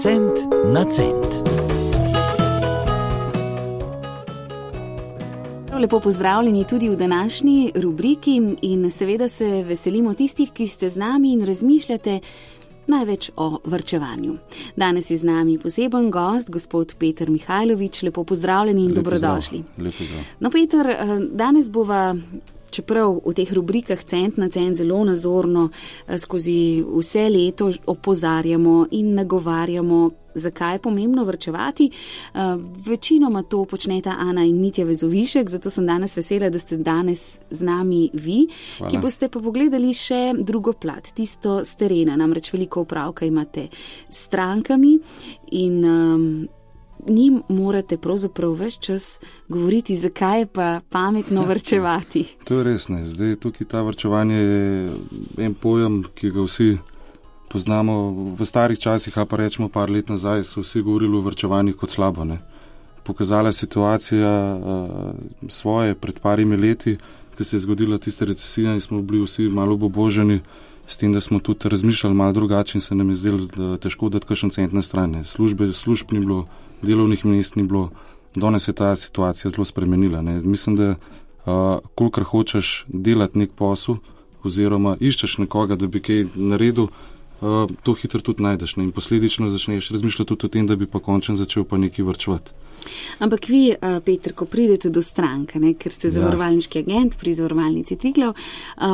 Cent na cent. Lepo pozdravljeni tudi v današnji rubriki in seveda se veselimo tistih, ki ste z nami in razmišljate največ o vrčevanju. Danes je z nami poseben gost, gospod Petr Mihajlović. Lepo pozdravljeni in Lep dobrodošli. pozdrav. Lep pozdrav. No, Petr, eh, danes bova. Čeprav v teh rubrikah cent na cent zelo nazorno eh, skozi vse leto opozarjamo in nagovarjamo, zakaj je pomembno vrčevati, eh, večinoma to počneta Ana in Mitja Vezovišek, zato sem danes vesela, da ste danes z nami vi, Hvala. ki boste pa pogledali še drugo plat, tisto z terena, namreč veliko upravka imate s strankami in um, njim morate pravzaprav več čas govoriti, zakaj je pa pametno vrčevati. To je res. Ne. Zdaj, tukaj ta vrčevanje je en pojem, ki ga vsi poznamo. V starih časih, a pa rečemo par let nazaj, so vsi govorili o vrčevanju kot slabo. Ne. Pokazala je situacija uh, svoje pred parimi leti, ko se je zgodila tista recesija in smo bili vsi malo oboženi. S tem, da smo tudi razmišljali malo drugače in se nam je zdelo, da je težko dati kakšen cent na stran. Službe, služb ni bilo, delovnih mest ni bilo, danes je ta situacija zelo spremenila. Ne. Mislim, da uh, kolikor hočeš delati nek posel, oziroma iščeš nekoga, da bi kaj naredil, uh, to hitro tudi najdeš. Ne. In posledično začneš razmišljati tudi o tem, da bi pa končno začel pa nekaj vrčevati. Ampak vi, eh, Petr, ko pridete do stranke, ne, ker ste Ja. zavarovalniški agent pri zavarovalnici Triglav, eh,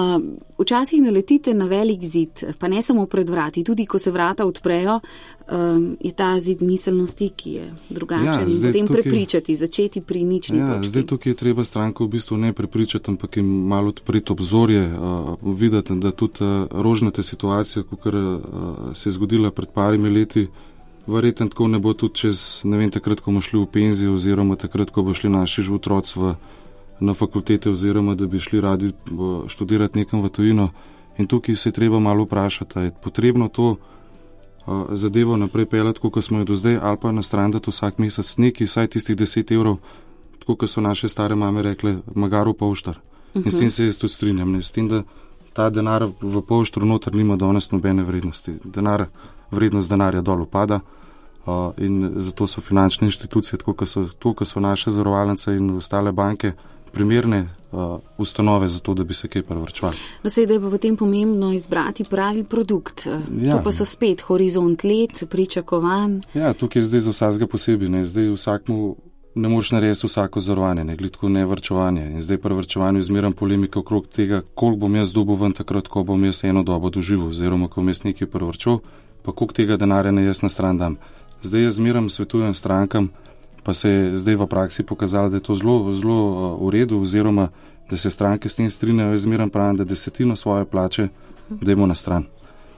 včasih naletite na velik zid, pa ne samo pred vrati, tudi ko se vrata odprejo, eh, je ta zid miselnosti, ki je drugačen Ja, in potem tukaj- prepričati, začeti pri nični Ja, točki. zdaj tukaj je treba stranko v bistvu ne prepričati, ampak jim malo odpreti obzorje, uh, videti, da tudi uh, rožnate situacije, kot uh, se je zgodila pred parimi leti, verjetno tako ne bo tudi čez, ne vem, takrat, ko bomo šli v penzijo oziroma takrat, ko bo šli naši otroci na fakultete oziroma da bi šli radi študirati nekam v tujino. In tukaj se je treba malo vprašati, je potrebno to uh, zadevo naprej pelati, kot smo jo do zdaj, ali pa na stran dati vsak mesec nekaj, saj tistih 10 evrov, tako kot so naše stare mame rekle, magaru poštar. Uh -huh. In s tem se jaz tudi strinjam, ne? s tem, da ta denar v poštru noter nima danes nobene vrednosti. Denar, vrednost denarja dol upada. Uh, in zato so finančne inštitucije, tako kot so, tako kot so naše zavarovalnice in ostale banke, primerne uh, ustanove za to, da bi se kaj prevrčevali. No, seveda je pa potem pomembno izbrati pravi produkt. Ja. Ja. To pa so spet horizont let, pričakovan. Ja, tukaj je zdaj za vsakega posebej. Ne. Zdaj vsakmu ne moreš narediti vsako zavarovanje, ne glede ne vrčevanje. In zdaj pri vrčevanju zmeram polemika okrog tega, koliko bom jaz dobil ven takrat, ko bom jaz eno dobo doživel, oziroma ko bom jaz nekaj prevrčil, pa koliko tega denarja ne jaz na stran dam. Zdaj jaz zmeram svetujem strankam, pa se je zdaj v praksi pokazalo, da je to zelo, zelo uh, v redu, oziroma da se stranke s tem strinjajo. Jaz zmeram pravim, da desetino svoje plače dajmo na stran.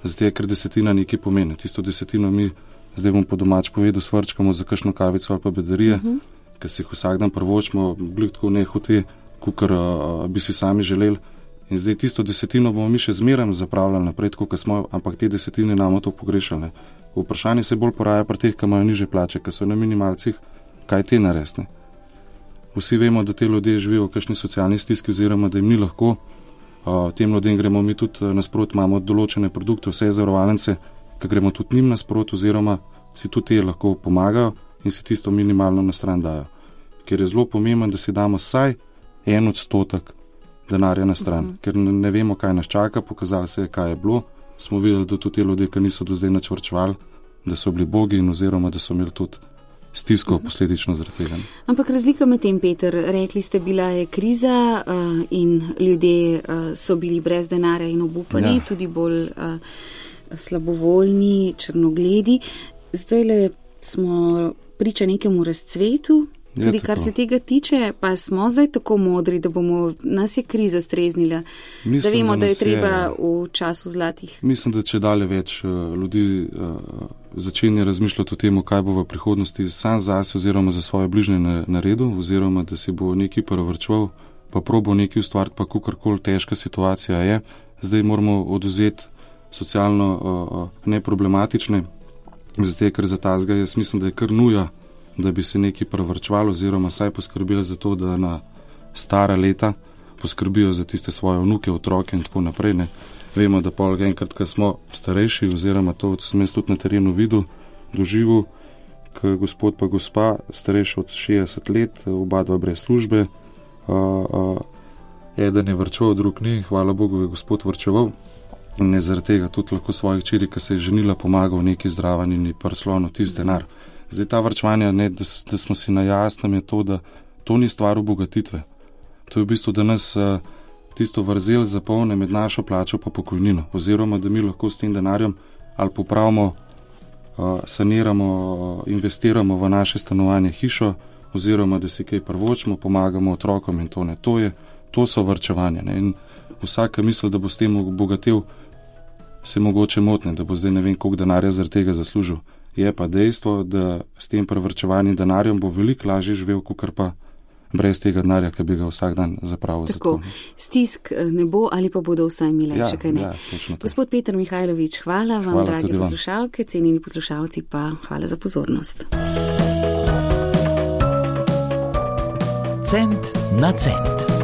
Zato, ker desetina nekaj pomeni. Tisto desetino mi, zdaj bom po domač povedal, svrčkamo za kakšno kavico ali pa bedarije, uh -huh. ki si jih vsak dan prvočimo, blik tako nehote, kot uh, bi si sami želeli. In zdaj tisto desetino bomo mi še zmeraj zapravljali naprej, kot smo, ampak te desetine nam to pogrešali. ne. Vprašanje se bolj poraja pri teh, ki imajo niže plače, ki so na minimalcih, kaj te naresne. Vsi vemo, da te ljudje živijo v kakšni socialni stiski, oziroma da jim ni lahko. Tem ljudem gremo mi tudi uh, nasprot, imamo določene produkte, vse zavarovalnice, ki gremo tudi njim nasprot, oziroma si tudi te lahko pomagajo in si tisto minimalno na stran dajo. Ker je zelo pomembno, da si damo vsaj en odstotek denarja na stran, uh -huh. ker ne, vemo, kaj nas čaka, pokazalo se je, kaj je bilo. Smo videli, da tudi te ljudje, ki niso do zdaj načrčvali, da so bili bogi in oziroma da so imeli tudi stisko uh -huh. posledično zaradi tega. Ampak razlika med tem, Peter, rekli ste, bila je kriza uh, in ljudje uh, so bili brez denarja in obupani. Ja. tudi bolj uh, slabovoljni, črnogledi. Zdaj le smo priča nekemu razcvetu. Je Tudi kar se tega tiče, pa smo zdaj tako modri, da bomo nas je kriza streznila, Mislim, da vemo, da, da je treba ja. v času zlatih. Mislim, da če dalje več uh, ljudi uh, začenja razmišljati o tem, kaj bo v prihodnosti sam zase oziroma za svoje bližnje na- naredil, oziroma da si bo nekaj prevrčeval, pa probo nekaj ustvariti, pa kakorkoli težka situacija je. Zdaj moramo oduzeti socialno uh, neproblematične, zato ker za ta zgaj jaz mislim, da je kar nuja, da bi se nekaj prevrčevalo oziroma saj poskrbeli za to, da na stara leta poskrbijo za tiste svoje vnuke, otroke in tako naprej. Ne. Vemo, da pol enkrat, ko smo starejši, oziroma to sem jaz tudi na terenu videl, doživel, ker gospod pa gospa, starejši od 60 let, oba dva brez službe. Uh, uh, eden je vrčeval, drug ni, hvala Bogu, je gospod vrčeval. In je zaradi tega tudi lahko svojih čiri, ki se je ženila, pomagal neki zdraven in prslono tisti denar. Zdaj ta vrčevanje, da, da smo si na jasnem, je to, da to ni stvar obogatitve. To je v bistvu, da nas uh, tisto vrzel zapolne med našo plačo pa pokojnino, oziroma da mi lahko s tem denarjem ali popravimo, uh, saniramo, uh, investiramo v naše stanovanje hišo, oziroma da si kaj prvočimo, pomagamo otrokom in to ne. To, je, to so vrčevanje. Ne? In vsaka misli, da bo s tem obogatil, se mogoče motne, da bo zdaj ne vem, koliko denarja zaradi tega zaslužil. Je pa dejstvo, da s tem prevrčevanjem denarjem bo veliko lažje živel, kot pa brez tega denarja, ki bi ga vsak dan zapravil. Tako, stisk eh, ne bo ali pa bodo vsaj imeli ja, še kaj ne. Ja, Gospod Petr Mihajlovič, hvala vam, hvala dragi poslušalke, cenjeni poslušalci, pa hvala za pozornost. Cent na cent.